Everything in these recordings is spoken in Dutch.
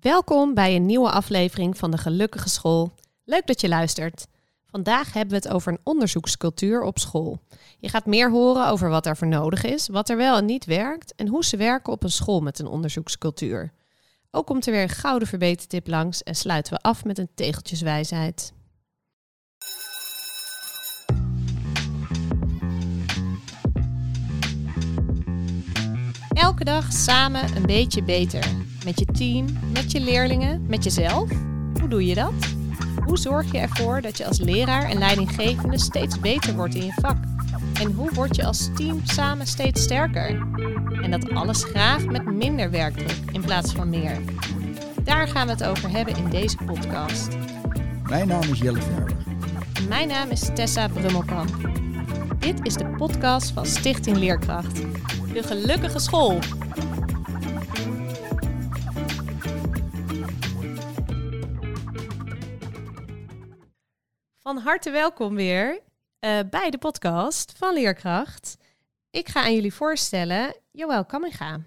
Welkom bij een nieuwe aflevering van de Gelukkige School. Leuk dat je luistert. Vandaag hebben we het over een onderzoekscultuur op school. Je gaat meer horen over wat er voor nodig is, wat er wel en niet werkt en hoe ze werken op een school met een onderzoekscultuur. Ook komt er weer een gouden verbetertip langs en sluiten we af met een tegeltjeswijsheid. Elke dag samen een beetje beter. Met je team, met je leerlingen, met jezelf. Hoe doe je dat? Hoe zorg je ervoor dat je als leraar en leidinggevende steeds beter wordt in je vak? En hoe word je als team samen steeds sterker? En dat alles graag met minder werkdruk in plaats van meer. Daar gaan we het over hebben in deze podcast. Mijn naam is Jelle Verber. Mijn naam is Tessa Brummelkamp. Dit is de podcast van Stichting Leerkracht. De gelukkige school. Van harte welkom weer uh, bij de podcast van Leerkracht. Ik ga aan jullie voorstellen Joël Kamminga. Uh,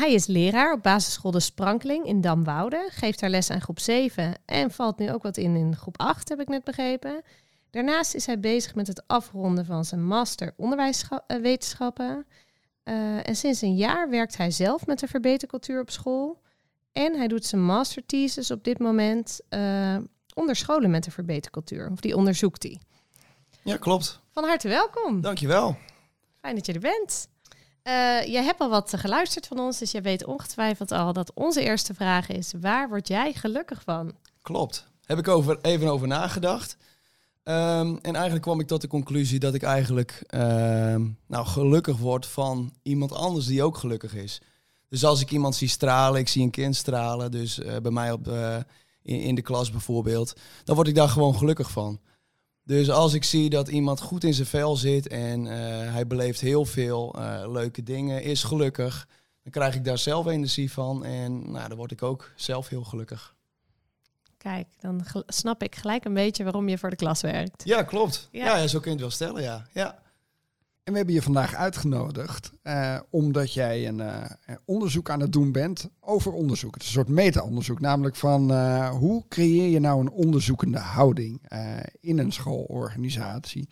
hij is leraar op basisschool De Sprankeling in Damwoude. Geeft daar les aan groep 7 en valt nu ook wat in in groep 8, heb ik net begrepen. Daarnaast is hij bezig met het afronden van zijn master onderwijswetenschappen. Uh, en sinds een jaar werkt hij zelf met de verbetercultuur op school. En hij doet zijn master thesis op dit moment uh, onder scholen met de verbetercultuur. Of die onderzoekt hij. Ja, klopt. Van harte welkom. Dankjewel. Fijn dat je er bent. Uh, jij hebt al wat geluisterd van ons, dus jij weet ongetwijfeld al dat onze eerste vraag is: waar word jij gelukkig van? Klopt. Heb ik over, even over nagedacht. Um, en eigenlijk kwam ik tot de conclusie dat ik eigenlijk uh, nou, gelukkig word van iemand anders die ook gelukkig is. Dus als ik iemand zie stralen, ik zie een kind stralen, dus uh, bij mij op de, in, in, de klas bijvoorbeeld, dan word ik daar gewoon gelukkig van. Dus als ik zie dat iemand goed in zijn vel zit en uh, hij beleeft heel veel uh, leuke dingen, is gelukkig, dan krijg ik daar zelf energie van en nou, dan word ik ook zelf heel gelukkig. Kijk, dan snap ik gelijk een beetje waarom je voor de klas werkt. Ja, klopt. Ja, ja, ja zo kun je het wel stellen, ja. ja. En we hebben je vandaag uitgenodigd uh, omdat jij een uh, onderzoek aan het doen bent over onderzoek. Het is een soort meta-onderzoek, namelijk van uh, hoe creëer je nou een onderzoekende houding in een schoolorganisatie.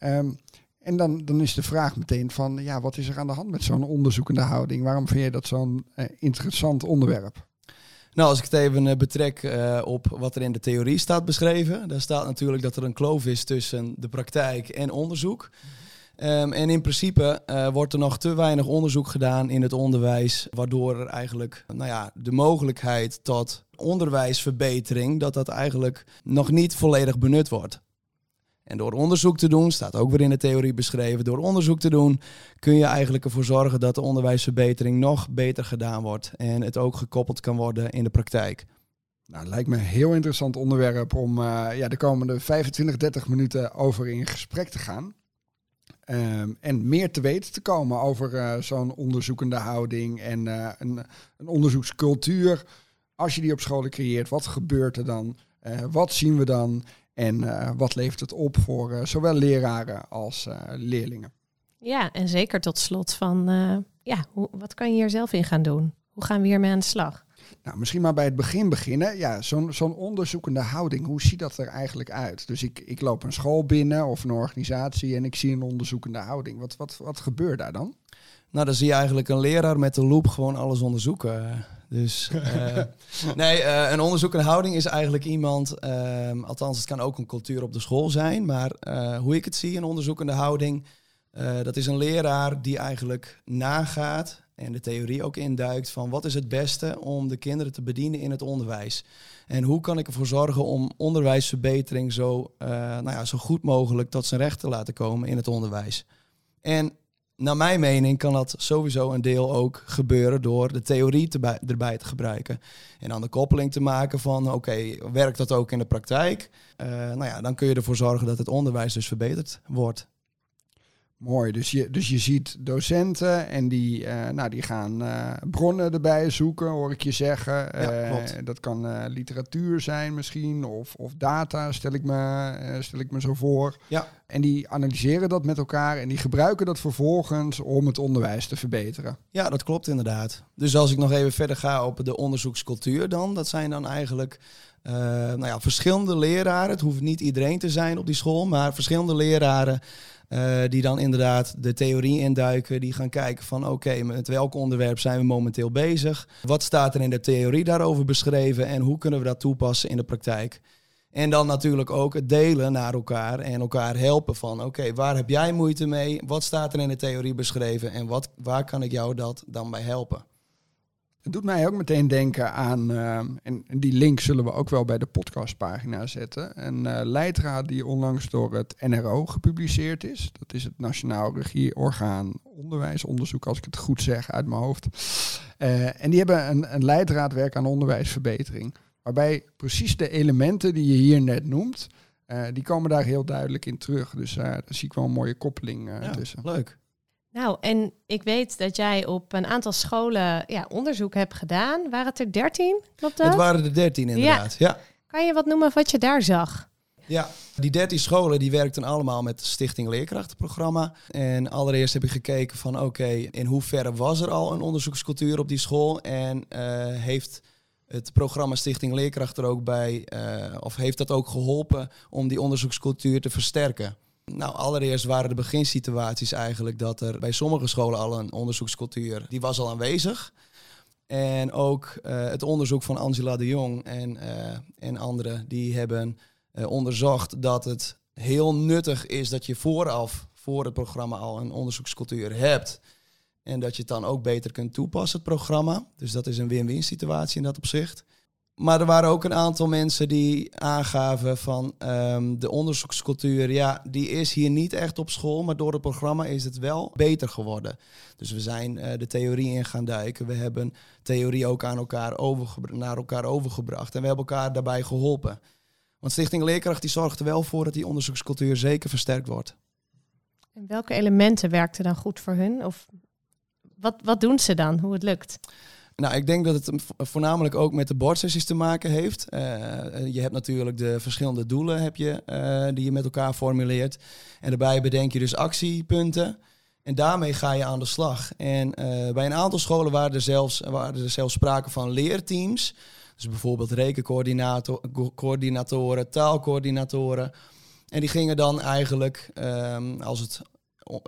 Um, en dan, dan is de vraag meteen van, ja, wat is er aan de hand met zo'n onderzoekende houding? Waarom vind je dat zo'n interessant onderwerp? Nou, als ik het even betrek uh, op wat er in de theorie staat beschreven, daar staat natuurlijk dat er een kloof is tussen de praktijk en onderzoek. Um, en in principe uh, wordt er nog te weinig onderzoek gedaan in het onderwijs, waardoor er eigenlijk nou ja, de mogelijkheid tot onderwijsverbetering, dat dat eigenlijk nog niet volledig benut wordt. En door onderzoek te doen, staat ook weer in de theorie beschreven, door onderzoek te doen kun je eigenlijk ervoor zorgen dat de onderwijsverbetering nog beter gedaan wordt en het ook gekoppeld kan worden in de praktijk. Nou, lijkt me een heel interessant onderwerp om uh, ja, de komende 25, 30 minuten over in gesprek te gaan. Um, en meer te weten te komen over uh, zo'n onderzoekende houding en uh, een, een, onderzoekscultuur. Als je die op scholen creëert, wat gebeurt er dan? Uh, wat zien we dan? En wat levert het op voor zowel leraren als leerlingen? Ja, en zeker tot slot van, ja, hoe, wat kan je hier zelf in gaan doen? Hoe gaan we hiermee aan de slag? Nou, misschien maar bij het begin beginnen. Ja, zo'n zo'n onderzoekende houding, hoe ziet dat er eigenlijk uit? Dus ik, ik loop een school binnen of een organisatie en ik zie een onderzoekende houding. Wat, wat, wat gebeurt daar dan? Nou, dan zie je eigenlijk een leraar met de loop gewoon alles onderzoeken. Dus uh, nee, uh, een onderzoekende houding is eigenlijk iemand, uh, althans het kan ook een cultuur op de school zijn, maar eh, hoe ik het zie, een onderzoekende houding, dat is een leraar die eigenlijk nagaat en de theorie ook induikt van wat is het beste om de kinderen te bedienen in het onderwijs. En hoe kan ik ervoor zorgen om onderwijsverbetering zo, uh, nou ja, zo goed mogelijk tot zijn recht te laten komen in het onderwijs. En naar mijn mening kan dat sowieso een deel ook gebeuren door de theorie erbij te gebruiken. En dan de koppeling te maken van oké, werkt dat ook in de praktijk? Uh, nou ja, dan kun je ervoor zorgen dat het onderwijs dus verbeterd wordt. Mooi, dus je, dus je ziet docenten en die, eh, nou, die gaan uh, bronnen erbij zoeken, hoor ik je zeggen. Ja, Uh, dat kan literatuur zijn misschien, of, of data, stel ik, me, stel ik me zo voor. Ja. En die analyseren dat met elkaar en die gebruiken dat vervolgens om het onderwijs te verbeteren. Ja, dat klopt inderdaad. Dus als ik nog even verder ga op de onderzoekscultuur dan, dat zijn dan eigenlijk nou ja, verschillende leraren. Het hoeft niet iedereen te zijn op die school, maar verschillende leraren uh, die dan inderdaad de theorie induiken. Die gaan kijken van oké, met welk onderwerp zijn we momenteel bezig? Wat staat er in de theorie daarover beschreven? En hoe kunnen we dat toepassen in de praktijk? En dan natuurlijk ook het delen naar elkaar en elkaar helpen van oké, waar heb jij moeite mee? Wat staat er in de theorie beschreven? En wat, waar kan ik jou dat dan bij helpen? Het doet mij ook meteen denken aan, uh, en die link zullen we ook wel bij de podcastpagina zetten, een uh, leidraad die onlangs door het NRO gepubliceerd is. Dat is het Nationaal Regieorgaan Onderwijsonderzoek, als ik het goed zeg uit mijn hoofd. Uh, en die hebben een, een leidraadwerk aan onderwijsverbetering, waarbij precies de elementen die je hier net noemt, die komen daar heel duidelijk in terug. Dus daar zie ik wel een mooie koppeling ja, tussen. Leuk. Nou, en ik weet dat jij op een aantal scholen ja, onderzoek hebt gedaan. Waren het er dertien? Klopt dat? Het waren er dertien inderdaad, ja. Kan je wat noemen wat je daar zag? Ja, die 13 scholen die werkten allemaal met Stichting Leerkrachtenprogramma. En allereerst heb ik gekeken van oké, in hoeverre was er al een onderzoekscultuur op die school? En uh, heeft het programma Stichting Leerkracht er ook bij, uh, of heeft dat ook geholpen om die onderzoekscultuur te versterken? Nou, allereerst waren de beginsituaties eigenlijk dat er bij sommige scholen al een onderzoekscultuur, die was al aanwezig. En ook uh, het onderzoek van Angela de Jong en, uh, en anderen, die hebben uh, onderzocht dat het heel nuttig is dat je vooraf, voor het programma al een onderzoekscultuur hebt. En dat je het dan ook beter kunt toepassen, het programma. Dus dat is een win-win situatie in dat opzicht. Maar er waren ook een aantal mensen die aangaven van um, de onderzoekscultuur, ja, die is hier niet echt op school, maar door het programma is het wel beter geworden. Dus we zijn uh, de theorie in gaan duiken. We hebben theorie ook aan elkaar naar elkaar overgebracht en we hebben elkaar daarbij geholpen. Want Stichting Leerkracht die zorgt er wel voor dat die onderzoekscultuur zeker versterkt wordt. En welke elementen werkten dan goed voor hun? Of wat, wat doen ze dan, hoe het lukt? Nou, ik denk dat het voornamelijk ook met de bordsessies te maken heeft. Uh, je hebt natuurlijk de verschillende doelen heb je, uh, die je met elkaar formuleert. En daarbij bedenk je dus actiepunten. En daarmee ga je aan de slag. En bij een aantal scholen waren er, zelfs, waren er zelfs sprake van leerteams. Dus bijvoorbeeld rekencoördinatoren, taalcoördinatoren. En die gingen dan eigenlijk, um, als het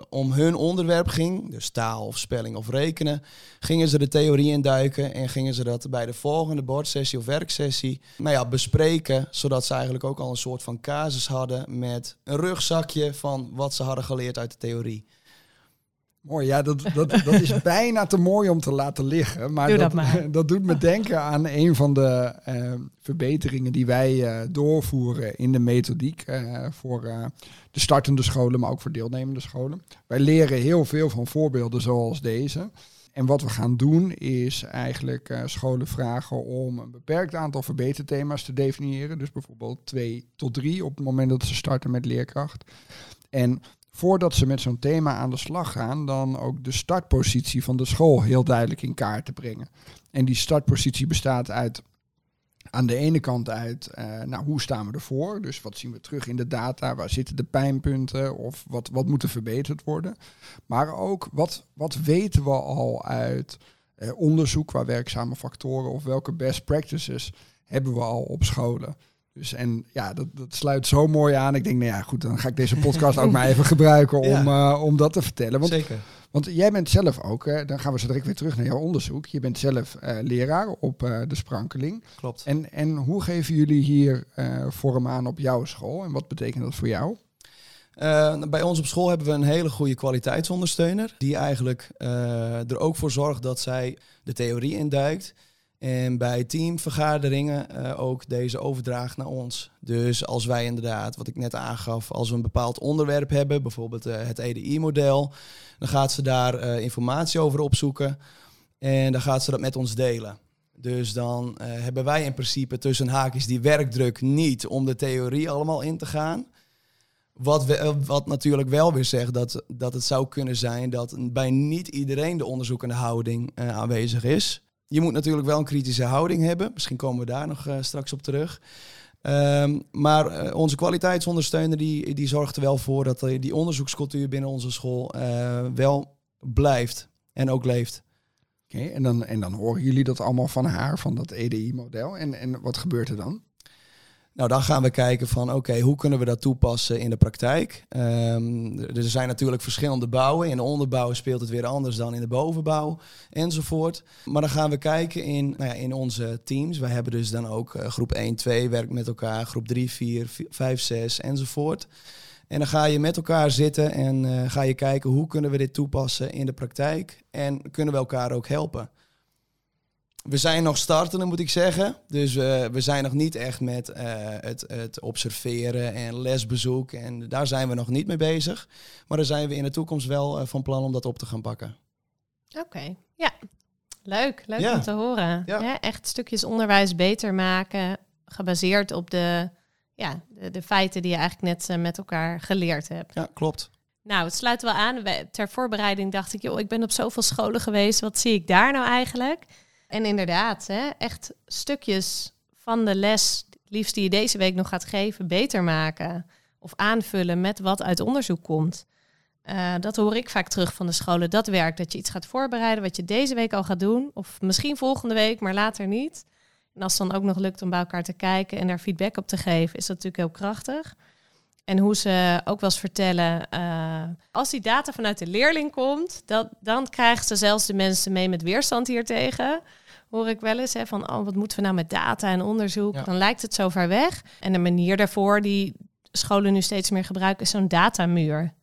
om hun onderwerp ging, dus taal of spelling of rekenen, gingen ze de theorie induiken en gingen ze dat bij de volgende bordsessie of werksessie nou ja, bespreken, zodat ze eigenlijk ook al een soort van casus hadden met een rugzakje van wat ze hadden geleerd uit de theorie. Mooi, ja, dat, dat, dat is bijna te mooi om te laten liggen. Maar Doe dat, dat, maar. dat doet me denken aan een van de uh, verbeteringen die wij uh, doorvoeren in de methodiek uh, voor de startende scholen, maar ook voor deelnemende scholen. Wij leren heel veel van voorbeelden zoals deze. En wat we gaan doen is eigenlijk scholen vragen om een beperkt aantal verbeterthema's te definiëren. Dus bijvoorbeeld twee tot drie op het moment dat ze starten met leerkracht. En voordat ze met zo'n thema aan de slag gaan, dan ook de startpositie van de school heel duidelijk in kaart te brengen. En die startpositie bestaat uit aan de ene kant uit, uh, nou, hoe staan we ervoor? Dus wat zien we terug in de data? Waar zitten de pijnpunten? Of wat, wat moet er verbeterd worden? Maar ook, wat, wat weten we al uit uh, onderzoek qua werkzame factoren? Of welke best practices hebben we al op scholen? Dus en ja, dat, dat sluit zo mooi aan. Ik denk, nou ja, goed, dan ga ik deze podcast ook maar even gebruiken om, ja. uh, om dat te vertellen. Want, Zeker. Want jij bent zelf ook, dan gaan we zo direct weer terug naar jouw onderzoek. Je bent zelf uh, leraar op uh, de Sprankeling. Klopt. En, en hoe geven jullie hier vorm aan op jouw school? En wat betekent dat voor jou? Uh, bij ons op school hebben we een hele goede kwaliteitsondersteuner. Die eigenlijk uh, er ook voor zorgt dat zij de theorie induikt. En bij teamvergaderingen uh, ook deze overdraagt naar ons. Dus als wij inderdaad, wat ik net aangaf, als we een bepaald onderwerp hebben, bijvoorbeeld uh, het EDI-model, dan gaat ze daar uh, informatie over opzoeken en dan gaat ze dat met ons delen. Dus dan hebben wij in principe tussen haakjes die werkdruk niet om de theorie allemaal in te gaan. Wat, we, wat natuurlijk wel weer zegt dat, dat het zou kunnen zijn dat bij niet iedereen de onderzoekende houding aanwezig is. Je moet natuurlijk wel een kritische houding hebben. Misschien komen we daar nog uh, straks op terug. Um, maar uh, onze kwaliteitsondersteuner die, die zorgt er wel voor dat die onderzoekscultuur binnen onze school wel blijft en ook leeft. Oké, en, dan, en dan horen jullie dat allemaal van haar, van dat EDI-model. En, en wat gebeurt er dan? Nou, dan gaan we kijken van oké, hoe kunnen we dat toepassen in de praktijk? Um, er zijn natuurlijk verschillende bouwen. In de onderbouw speelt het weer anders dan in de bovenbouw enzovoort. Maar dan gaan we kijken in, nou ja, in onze teams. Wij hebben dus dan ook uh, groep 1, 2 werkt met elkaar, groep 3, 4, 5, 6 enzovoort. En dan ga je met elkaar zitten en uh, ga je kijken hoe kunnen we dit toepassen in de praktijk en kunnen we elkaar ook helpen we zijn nog startende, moet ik zeggen. Dus uh, we zijn nog niet echt met uh, het, het, observeren en lesbezoek. En daar zijn we nog niet mee bezig. Maar daar zijn we in de toekomst wel uh, van plan om dat op te gaan pakken. Oké, ja. Leuk, leuk ja. om te horen. Ja. ja. echt stukjes onderwijs beter maken, gebaseerd op de, ja, de, de feiten die je eigenlijk net met elkaar geleerd hebt. Ja, klopt. Nou, het sluit wel aan. Ter voorbereiding dacht ik, joh, ik ben op zoveel scholen geweest. Wat zie ik daar nou eigenlijk? En inderdaad, hè, echt stukjes van de les, liefst die je deze week nog gaat geven, beter maken. Of aanvullen met wat uit onderzoek komt. Uh, dat hoor ik vaak terug van de scholen. Dat werkt, dat je iets gaat voorbereiden wat je deze week al gaat doen. Of misschien volgende week, maar later niet. En als het dan ook nog lukt om bij elkaar te kijken en daar feedback op te geven, is dat natuurlijk heel krachtig. En hoe ze ook wel eens vertellen, uh, als die data vanuit de leerling komt, dat, dan krijgen ze zelfs de mensen mee met weerstand hiertegen. Hoor ik wel eens hè, van, oh, wat moeten we nou met data en onderzoek? Dan lijkt het zo ver weg. En de manier daarvoor die scholen nu steeds meer gebruiken, is zo'n datamuur.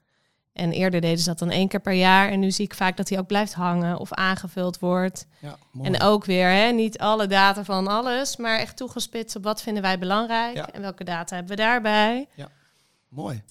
En eerder deden ze dat dan één keer per jaar. En nu zie ik vaak dat die ook blijft hangen of aangevuld wordt. Ja, en ook weer, hè, niet alle data van alles, maar echt toegespitst op wat vinden wij belangrijk en welke data hebben we daarbij. Ja. Mooi.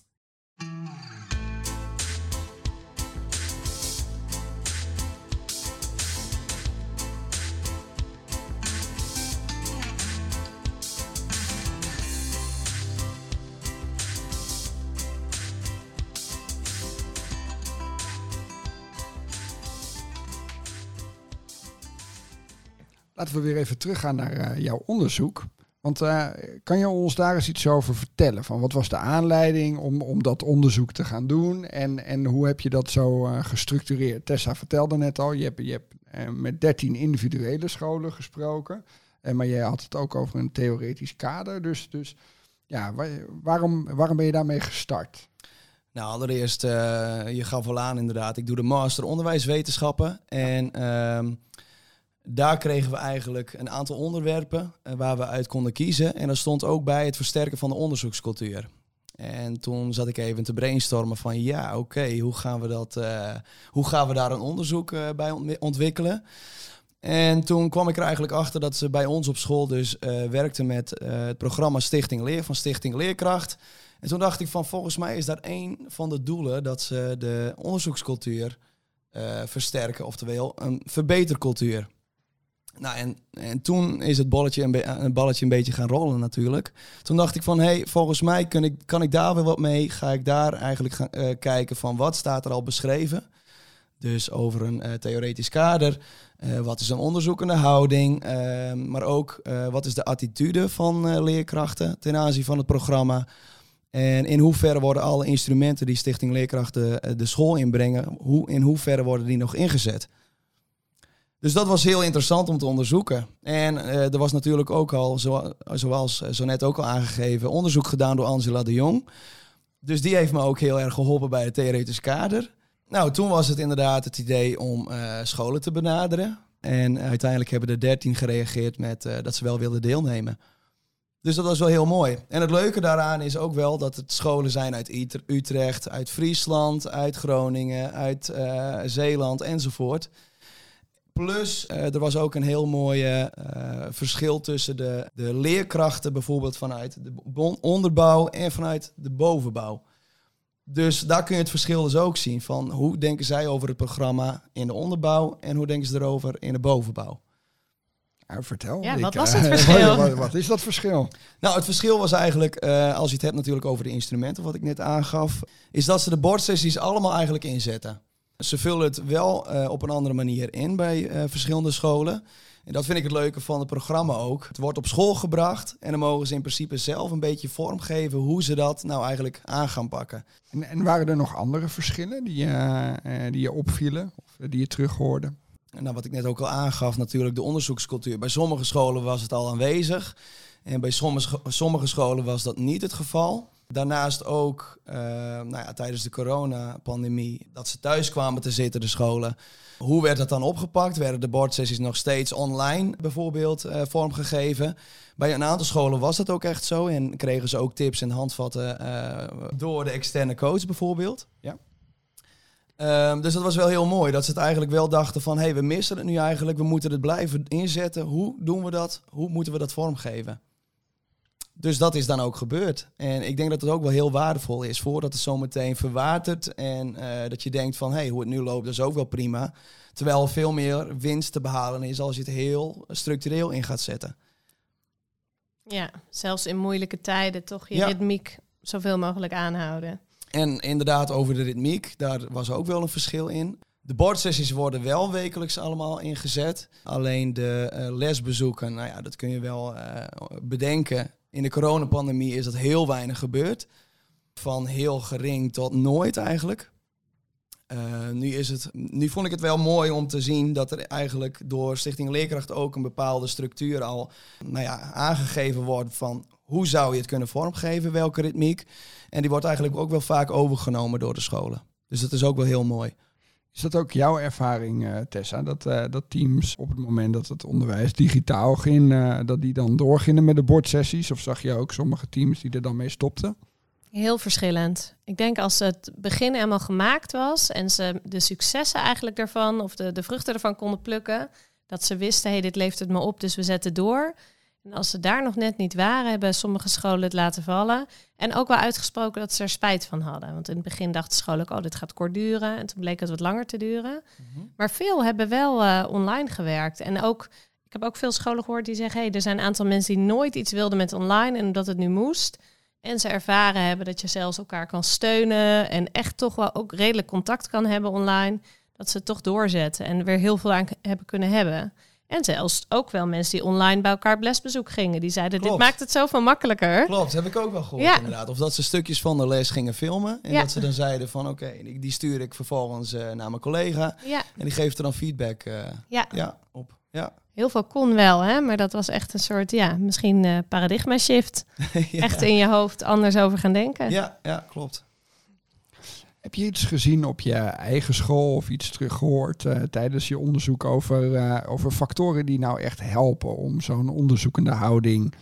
Laten we weer even teruggaan naar uh, jouw onderzoek. Want uh, kan je ons daar eens iets over vertellen? Van wat was de aanleiding om, om dat onderzoek te gaan doen? En, en hoe heb je dat zo uh, gestructureerd? Tessa vertelde net al, je hebt, je hebt met 13 individuele scholen gesproken. maar jij had het ook over een theoretisch kader. Dus, dus ja, waar, waarom, waarom ben je daarmee gestart? Nou, allereerst, je gaf al aan inderdaad. Ik doe de master onderwijswetenschappen. En... Ehm, daar kregen we eigenlijk een aantal onderwerpen uh, waar we uit konden kiezen. En dat stond ook bij het versterken van de onderzoekscultuur. En toen zat ik even te brainstormen van ja, oké, hoe gaan we dat, uh, hoe gaan we daar een onderzoek uh, bij ontwikkelen? En toen kwam ik er eigenlijk achter dat ze bij ons op school dus werkten met het programma Stichting Leer van Stichting Leerkracht. En toen dacht ik van volgens mij is dat een van de doelen dat ze de onderzoekscultuur versterken, oftewel een verbetercultuur. Nou, en, en toen is het bolletje een, balletje een beetje gaan rollen natuurlijk. Toen dacht ik van, hé, hey, volgens mij kan ik, kan ik daar weer wat mee. Ga ik daar eigenlijk gaan uh, kijken van wat staat er al beschreven. Dus over een uh, theoretisch kader. Uh, wat is een onderzoekende houding? Ehm, maar ook wat is de attitude van leerkrachten ten aanzien van het programma? En in hoeverre worden alle instrumenten die Stichting Leerkrachten de school inbrengen, hoe, in hoeverre worden die nog ingezet? Dus dat was heel interessant om te onderzoeken. En uh, er was natuurlijk ook al, zo, zoals zo net ook al aangegeven, onderzoek gedaan door Angela de Jong. Dus die heeft me ook heel erg geholpen bij het theoretisch kader. Nou, toen was het inderdaad het idee om uh, scholen te benaderen. En uiteindelijk hebben er dertien gereageerd met dat ze wel wilden deelnemen. Dus dat was wel heel mooi. En het leuke daaraan is ook wel dat het scholen zijn uit Utrecht, uit Friesland, uit Groningen, uit Zeeland enzovoort. Plus, uh, er was ook een heel mooi uh, verschil tussen de, de leerkrachten, bijvoorbeeld vanuit de onderbouw en vanuit de bovenbouw. Dus daar kun je het verschil dus ook zien van hoe denken zij over het programma in de onderbouw en hoe denken ze erover in de bovenbouw. Nou, vertel. Ja, Ik, wat was eh, het verschil? wat, wat is dat verschil? Nou, het verschil was eigenlijk, eh, als je het hebt natuurlijk over de instrumenten, wat ik net aangaf, is dat ze de bordsessies allemaal eigenlijk inzetten. Ze vullen het wel eh, op een andere manier in bij eh, verschillende scholen. En dat vind ik het leuke van het programma ook. Het wordt op school gebracht en dan mogen ze in principe zelf een beetje vormgeven hoe ze dat nou eigenlijk aan gaan pakken. En, en waren er nog andere verschillen die, eh, die je opvielen of die je terughoorde? En nou, wat ik net ook al aangaf, natuurlijk de onderzoekscultuur. Bij sommige scholen was het al aanwezig. En bij sommige, sommige scholen was dat niet het geval. Daarnaast ook eh, nou ja, tijdens de coronapandemie dat ze thuis kwamen te zitten, de scholen. Hoe werd dat dan opgepakt? Werden de bordsessies nog steeds online bijvoorbeeld eh, vormgegeven? Bij een aantal scholen was dat ook echt zo en kregen ze ook tips en handvatten eh, door de externe coach bijvoorbeeld. Ja. Ehm, dus dat was wel heel mooi. Dat ze het eigenlijk wel dachten van... hé, hey, we missen het nu eigenlijk. We moeten het blijven inzetten. Hoe doen we dat? Hoe moeten we dat vormgeven? Dus dat is dan ook gebeurd. En ik denk dat het ook wel heel waardevol is... voordat het zometeen verwatert. En eh, dat je denkt van... hé, hey, hoe het nu loopt, dat is ook wel prima. Terwijl er veel meer winst te behalen is... als je het heel structureel in gaat zetten. Ja, zelfs in moeilijke tijden toch je Ja. ritmiek zoveel mogelijk aanhouden. En inderdaad, over de ritmiek, daar was ook wel een verschil in. De bordsessies worden wel wekelijks allemaal ingezet. Alleen de eh, lesbezoeken, nou ja, dat kun je wel eh, bedenken. In de coronapandemie is dat heel weinig gebeurd. Van heel gering tot nooit eigenlijk. Eh, nu, is het, nu vond ik het wel mooi om te zien dat er eigenlijk door Stichting Leerkracht ook een bepaalde structuur al nou ja, aangegeven wordt van hoe zou je het kunnen vormgeven, welke ritmiek. En die wordt eigenlijk ook wel vaak overgenomen door de scholen. Dus dat is ook wel heel mooi. Is dat ook jouw ervaring, eh, Tessa? Dat, eh, dat teams op het moment dat het onderwijs digitaal ging, eh, dat die dan doorgingen met de bordsessies? Of zag je ook sommige teams die er dan mee stopten? Heel verschillend. Ik denk als het begin helemaal gemaakt was en ze de successen eigenlijk daarvan of de, de vruchten ervan konden plukken, dat ze wisten, hey, dit levert het me op, dus we zetten door. En als ze daar nog net niet waren, hebben sommige scholen het laten vallen. En ook wel uitgesproken dat ze er spijt van hadden. Want in het begin dachten scholen ook, oh, dit gaat kort duren. En toen bleek het wat langer te duren. Maar veel hebben wel eh, online gewerkt. En ook, ik heb ook veel scholen gehoord die zeggen, hey, er zijn een aantal mensen die nooit iets wilden met online en dat het nu moest. En ze ervaren hebben dat je zelfs elkaar kan steunen en echt toch wel ook redelijk contact kan hebben online. Dat ze het toch doorzetten en er weer heel veel aan hebben kunnen hebben. En zelfs ook wel mensen die online bij elkaar op lesbezoek gingen. Die zeiden, Klopt. dit maakt het zoveel makkelijker. Klopt, heb ik ook wel gehoord Ja. inderdaad. Of dat ze stukjes van de les gingen filmen. En Ja. dat ze dan zeiden van oké, die die stuur ik vervolgens eh, naar mijn collega. Ja, En die geeft er dan feedback eh, ja, ja, op. Ja. heel veel kon wel, hè? maar dat was echt een soort, ja, misschien eh paradigma shift. Echt in je hoofd anders over gaan denken. Ja, ja, klopt. Heb je iets gezien op je eigen school of iets teruggehoord eh, tijdens je onderzoek over, eh, over factoren die nou echt helpen om zo'n onderzoekende houding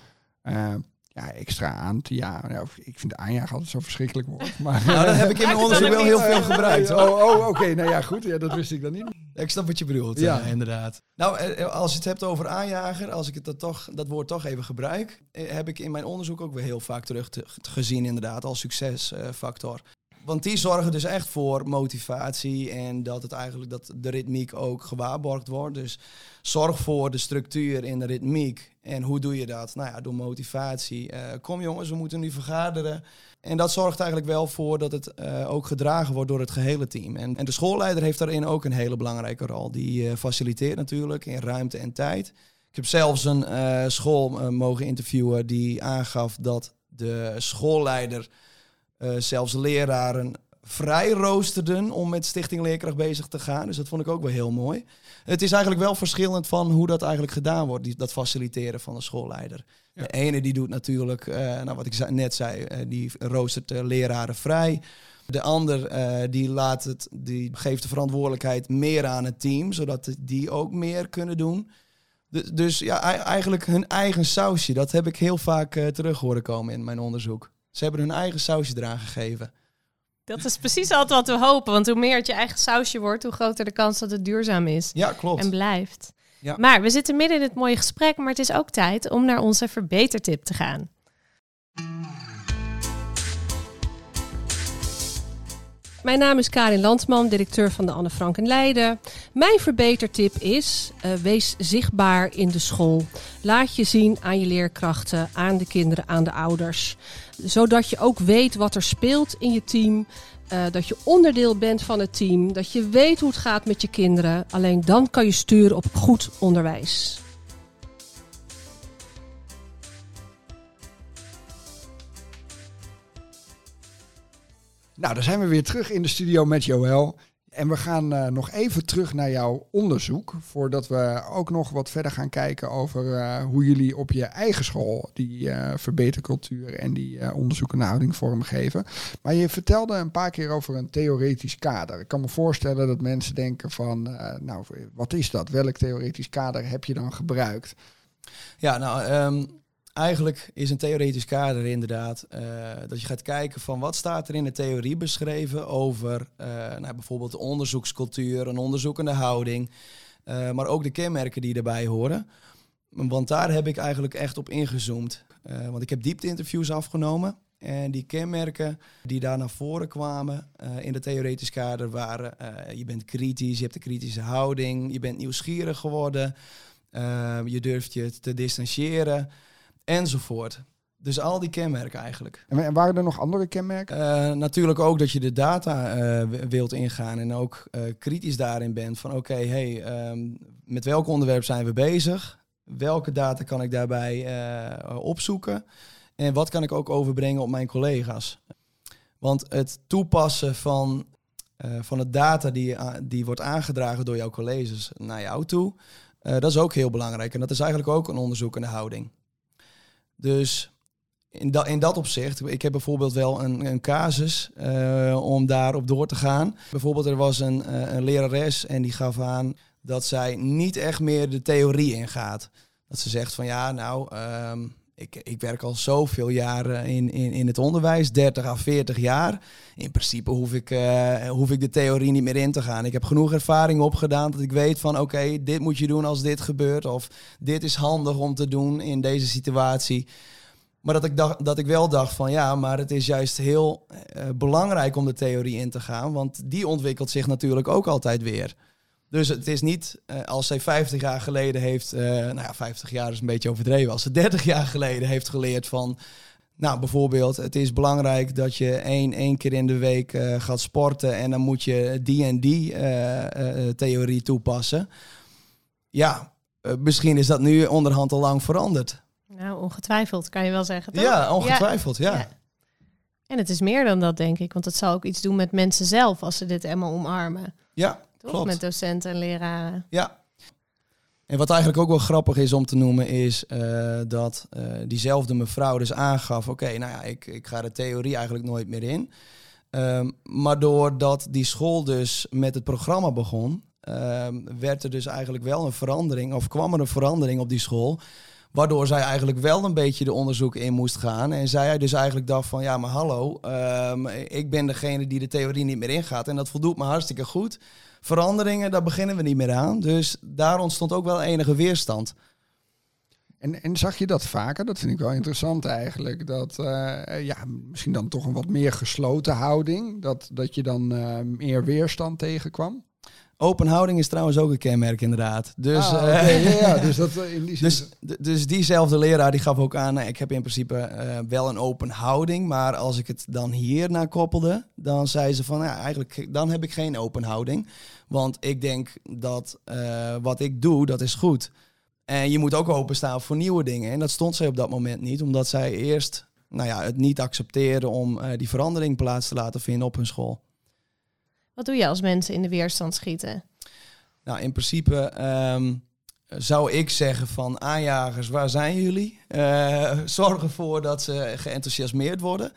eh, ja, extra aan te jagen? Ja, of- ik vind aanjagen altijd zo verschrikkelijk woord. Maar, Nou, dat heb ik in mijn onderzoek wel heel veel gebruikt. hoor. Oh, oh oké. Nou ja, goed. Ja, dat wist ik dan niet. Ik snap wat je bedoelt, Ja. ja. inderdaad. Nou, als je het hebt over aanjager, als ik het dat, toch, dat woord toch even gebruik, heb ik in mijn onderzoek ook weer heel vaak terug te- gezien, inderdaad, als succesfactor. Want die zorgen dus echt voor motivatie en dat het eigenlijk dat de ritmiek ook gewaarborgd wordt. Dus zorg voor de structuur in de ritmiek. En hoe doe je dat? Nou ja, door motivatie. Eh, kom jongens, we moeten nu vergaderen. En dat zorgt eigenlijk wel voor dat het eh, ook gedragen wordt door het gehele team. En, en de schoolleider heeft daarin ook een hele belangrijke rol. Die eh, faciliteert natuurlijk in ruimte en tijd. Ik heb zelfs een school mogen interviewen die aangaf dat de schoolleider eh, zelfs leraren vrij roosterden om met Stichting Leerkracht bezig te gaan. Dus dat vond ik ook wel heel mooi. Het is eigenlijk wel verschillend van hoe dat eigenlijk gedaan wordt, die, dat faciliteren van de schoolleider. Ja. De ene die doet natuurlijk, eh, nou wat ik net zei, eh, die roostert leraren vrij. De ander die, laat het, die geeft de verantwoordelijkheid meer aan het team, zodat die ook meer kunnen doen. Dus, dus ja, ei- eigenlijk hun eigen sausje, dat heb ik heel vaak terug horen komen in mijn onderzoek. Ze hebben hun eigen sausje eraan gegeven. Dat is precies altijd wat we hopen. Want hoe meer het je eigen sausje wordt, hoe groter de kans dat het duurzaam is. Ja, klopt. en blijft. Ja. Maar we zitten midden in het mooie gesprek, maar het is ook tijd om naar onze verbetertip te gaan. Mijn naam is Karin Landman, directeur van de Anne Frank en Leiden. Mijn verbetertip is: uh, wees zichtbaar in de school. Laat je zien aan je leerkrachten, aan de kinderen, aan de ouders. Zodat je ook weet wat er speelt in je team. Uh, dat je onderdeel bent van het team. Dat je weet hoe het gaat met je kinderen. Alleen dan kan je sturen op goed onderwijs. Nou, dan zijn we weer terug in de studio met Joël. En we gaan uh, nog even terug naar jouw onderzoek. Voordat we ook nog wat verder gaan kijken over uh, hoe jullie op je eigen school die uh, verbetercultuur en die onderzoekende houding vormgeven. Maar je vertelde een paar keer over een theoretisch kader. Ik kan me voorstellen dat mensen denken van, nou, wat is dat? Welk theoretisch kader heb je dan gebruikt? Ja, nou, um eigenlijk is een theoretisch kader inderdaad uh, dat je gaat kijken van wat staat er in de theorie beschreven over uh, nou, bijvoorbeeld de onderzoekscultuur, een onderzoekende houding, uh, maar ook de kenmerken die erbij horen. Want daar heb ik eigenlijk echt op ingezoomd. want ik heb diepte-interviews afgenomen en die kenmerken die daar naar voren kwamen in de theoretisch kader waren: je bent kritisch, je hebt een kritische houding, je bent nieuwsgierig geworden, je durft je te distancieren enzovoort. Dus al die kenmerken eigenlijk. En waren er nog andere kenmerken? Uh, natuurlijk ook dat je de data uh, wilt ingaan en ook uh, kritisch daarin bent van oké, okay, hey, um, met welk onderwerp zijn we bezig? Welke data kan ik daarbij opzoeken? En wat kan ik ook overbrengen op mijn collega's? Want het toepassen van, van de data die, die wordt aangedragen door jouw collega's naar jou toe, dat is ook heel belangrijk. En dat is eigenlijk ook een onderzoekende houding. Dus in, dat in dat opzicht, ik heb bijvoorbeeld wel een, een casus uh, om daarop door te gaan. Bijvoorbeeld er was een, uh, een lerares en die gaf aan dat zij niet echt meer de theorie ingaat. Dat ze zegt van ja, nou, um, ik, ik werk al zoveel jaren in, in, in het onderwijs, 30 à 40 jaar. In principe hoef ik, uh, hoef ik de theorie niet meer in te gaan. Ik heb genoeg ervaring opgedaan dat ik weet van oké, dit moet je doen als dit gebeurt. Of dit is handig om te doen in deze situatie. Maar dat ik, dacht, dat ik wel dacht van ja, maar het is juist heel uh, belangrijk om de theorie in te gaan. Want die ontwikkelt zich natuurlijk ook altijd weer. Dus het is niet uh, als zij 50 jaar geleden heeft, uh, nou ja, 50 jaar is een beetje overdreven, als ze 30 jaar geleden heeft geleerd van, nou bijvoorbeeld, het is belangrijk dat je één, één keer in de week uh, gaat sporten en dan moet je die en die theorie toepassen. Ja, misschien is dat nu onderhand al lang veranderd. Nou, ongetwijfeld kan je wel zeggen. Toch? Ja, ongetwijfeld, ja. ja. En het is meer dan dat, denk ik, want het zal ook iets doen met mensen zelf als ze dit helemaal omarmen. Ja, Klopt. Met docenten en leraren. Ja. En wat eigenlijk ook wel grappig is om te noemen, is uh, dat uh, diezelfde mevrouw dus aangaf: oké, okay, nou ja, ik, ik ga de theorie eigenlijk nooit meer in. Um, maar doordat die school dus met het programma begon, um, werd er dus eigenlijk wel een verandering, of kwam er een verandering op die school. Waardoor zij eigenlijk wel een beetje de onderzoek in moest gaan. En zij dus eigenlijk dacht van ja, maar hallo, um, ik ben degene die de theorie niet meer ingaat. En dat voldoet me hartstikke goed veranderingen, daar beginnen we niet meer aan. Dus daar ontstond ook wel enige weerstand. En, en zag je dat vaker? Dat vind ik wel interessant eigenlijk. Dat uh, ja, misschien dan toch een wat meer gesloten houding. Dat, dat je dan uh, meer weerstand tegenkwam. Open houding is trouwens ook een kenmerk inderdaad. Dus, ah, okay. ja, ja, dus, dat, in die dus, dus diezelfde leraar die gaf ook aan, ik heb in principe uh, wel een open houding, maar als ik het dan hier naar koppelde, dan zei ze van, ja, eigenlijk dan heb ik geen open houding. Want ik denk dat uh, wat ik doe, dat is goed. En je moet ook openstaan voor nieuwe dingen. En dat stond zij op dat moment niet, omdat zij eerst nou ja, het niet accepteerde om die verandering plaats te laten vinden op hun school. Wat doe je als mensen in de weerstand schieten? Nou, in principe um, zou ik zeggen van aanjagers, waar zijn jullie? Uh, zorg ervoor dat ze geenthousiasmeerd worden.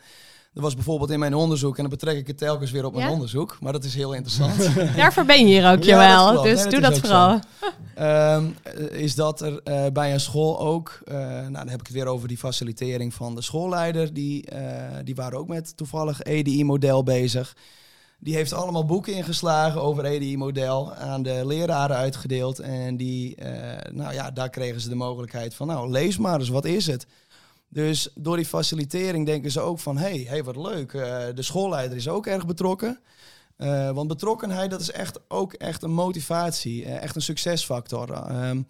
Er was bijvoorbeeld in mijn onderzoek, en dan betrek ik het telkens weer op mijn onderzoek, maar dat is heel interessant. Daarvoor ben je hier ook, ja, wel. Dus doe dat vooral. um, is dat er uh, bij een school ook, uh, nou dan heb ik het weer over die facilitering van de schoolleider, die, die waren ook met toevallig EDI-model bezig. Die heeft allemaal boeken ingeslagen over EDI-model, aan de leraren uitgedeeld. En die, nou ja, daar kregen ze de mogelijkheid van, nou lees maar eens, wat is het? Dus door die facilitering denken ze ook van, hé, hey, hey, wat leuk. Uh, de schoolleider is ook erg betrokken. Eh, want betrokkenheid, dat is echt ook echt een motivatie, eh, echt een succesfactor. Ehm,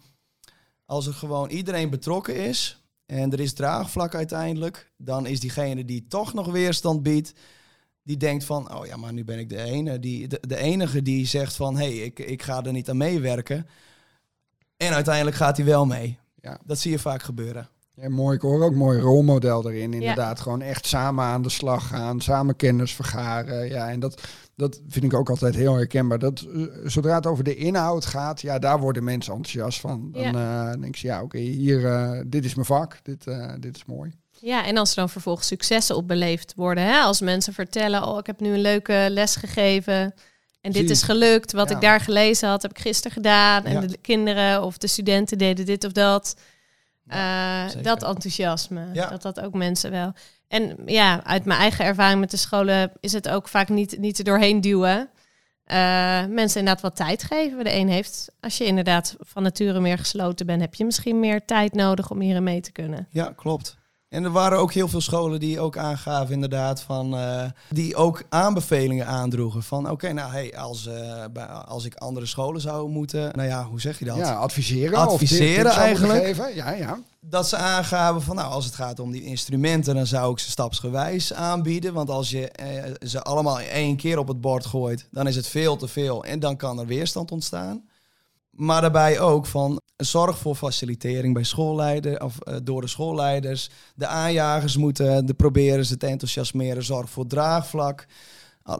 als er gewoon iedereen betrokken is en er is draagvlak uiteindelijk, dan is diegene die toch nog weerstand biedt, die denkt van, oh ja, maar nu ben ik de, ene, die, de, de enige die zegt van, hé, hey, ik, ik ga er niet aan meewerken. En uiteindelijk gaat hij wel mee. Ja. Dat zie je vaak gebeuren. Ja, mooi, ik hoor ook mooi rolmodel erin. Inderdaad, gewoon echt samen aan de slag gaan, samen kennis vergaren. Ja, en dat, dat vind ik ook altijd heel herkenbaar. Dat, eh, zodra het over de inhoud gaat, ja, daar worden mensen enthousiast van. Dan Ja. eh, denk je, ja, oké, hier, eh, dit is mijn vak, dit, eh, dit is mooi. Ja, en als er dan vervolgens successen op beleefd worden. Hè? Als mensen vertellen, oh, ik heb nu een leuke les gegeven. En dit is gelukt. Wat Ja. ik daar gelezen had, heb ik gisteren gedaan. En Ja. de kinderen of de studenten deden dit of dat. Eh, dat enthousiasme. Ja. Dat dat ook mensen wel. En ja, uit mijn eigen ervaring met de scholen is het ook vaak niet, niet er doorheen duwen. Eh, mensen inderdaad wat tijd geven. De een heeft, als je inderdaad van nature meer gesloten bent, heb je misschien meer tijd nodig om hierin mee te kunnen. Ja, klopt. En er waren ook heel veel scholen die ook aangaven, inderdaad, van eh, die ook aanbevelingen aandroegen. Van oké, nou hey, als, eh, bij- als ik andere scholen zou moeten, nou ja, hoe zeg je dat? Ja, adviseren. Adviseren of eigenlijk. Ja, ja. Dat ze aangaven van nou, als het gaat om die instrumenten, dan zou ik ze stapsgewijs aanbieden. Want als je eh, ze allemaal in één keer op het bord gooit, dan is het veel te veel en dan kan er weerstand ontstaan. Maar daarbij ook van zorg voor facilitering bij schoolleiders of eh, door de schoolleiders. De aanjagers moeten de proberen ze te enthousiasmeren. Zorg voor draagvlak.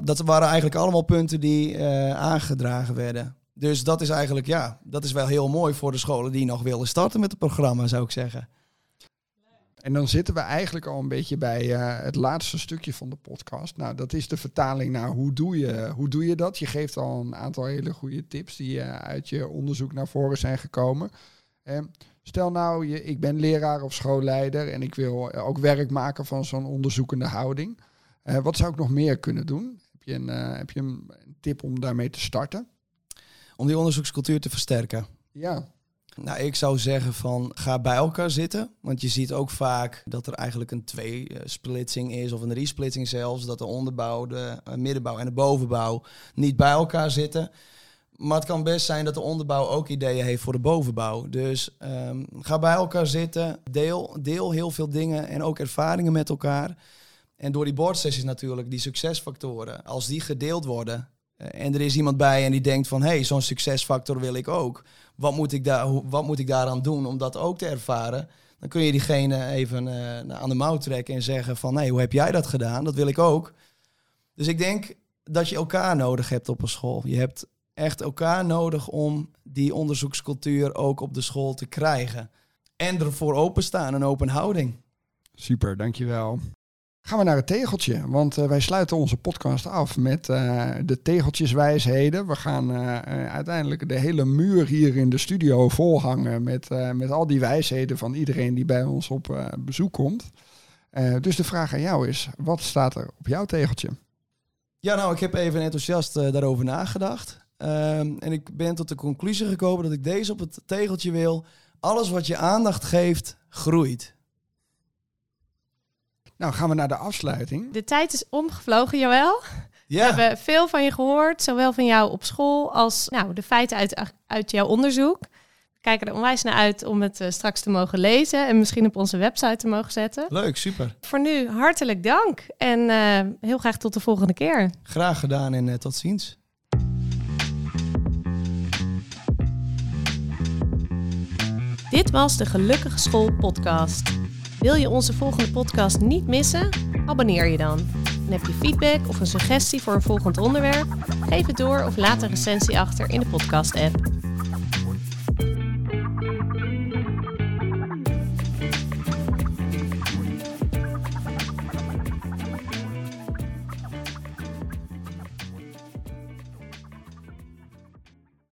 Dat waren eigenlijk allemaal punten die eh, aangedragen werden. Dus dat is eigenlijk, ja, dat is wel heel mooi voor de scholen die nog willen starten met het programma, zou ik zeggen. En dan zitten we eigenlijk al een beetje bij eh, het laatste stukje van de podcast. Nou, dat is de vertaling naar hoe doe je, hoe doe je dat? Je geeft al een aantal hele goede tips die eh, uit je onderzoek naar voren zijn gekomen. Eh, stel nou, je, ik ben leraar of schoolleider en ik wil eh, ook werk maken van zo'n onderzoekende houding. Wat zou ik nog meer kunnen doen? Heb je een, heb je een tip om daarmee te starten? Om die onderzoekscultuur te versterken. Ja, Nou, ik zou zeggen van ga bij elkaar zitten. Want je ziet ook vaak dat er eigenlijk een twee-splitsing is, of een resplitsing zelfs. Dat de onderbouw, de eh, middenbouw en de bovenbouw niet bij elkaar zitten. Maar het kan best zijn dat de onderbouw ook ideeën heeft voor de bovenbouw. Dus ehm, ga bij elkaar zitten, deel, deel heel veel dingen en ook ervaringen met elkaar. En door die boardsessies natuurlijk, die succesfactoren, als die gedeeld worden... eh, en er is iemand bij en die denkt van... hé, hey, zo'n succesfactor wil ik ook wat moet, ik daar, wat moet ik daaraan doen om dat ook te ervaren? Dan kun je diegene even eh, aan de mouw trekken en zeggen van... nee, hoe heb jij dat gedaan? Dat wil ik ook. Dus ik denk dat je elkaar nodig hebt op een school. Je hebt echt elkaar nodig om die onderzoekscultuur ook op de school te krijgen. En ervoor openstaan, een open houding. Super, dankjewel. Gaan we naar het tegeltje, want eh, wij sluiten onze podcast af met eh, de tegeltjeswijsheden. We gaan eh, uiteindelijk de hele muur hier in de studio volhangen met, met al die wijsheden van iedereen die bij ons op bezoek komt. Dus de vraag aan jou is, wat staat er op jouw tegeltje? Ja, nou, ik heb even enthousiast daarover nagedacht. Ehm, en ik ben tot de conclusie gekomen dat ik deze op het tegeltje wil. Alles wat je aandacht geeft, groeit. Nou, gaan we naar de afsluiting. De tijd is omgevlogen, Joël. Ja. We hebben veel van je gehoord, zowel van jou op school als nou, de feiten uit, uit jouw onderzoek. We kijken er onwijs naar uit om het eh, straks te mogen lezen en misschien op onze website te mogen zetten. Leuk, super. Voor nu hartelijk dank en eh, heel graag tot de volgende keer. Graag gedaan en eh, tot ziens. Dit was de Gelukkige School podcast. Wil je onze volgende podcast niet missen? Abonneer je dan. En heb je feedback of een suggestie voor een volgend onderwerp? Geef het door of laat een recensie achter in de podcast-app.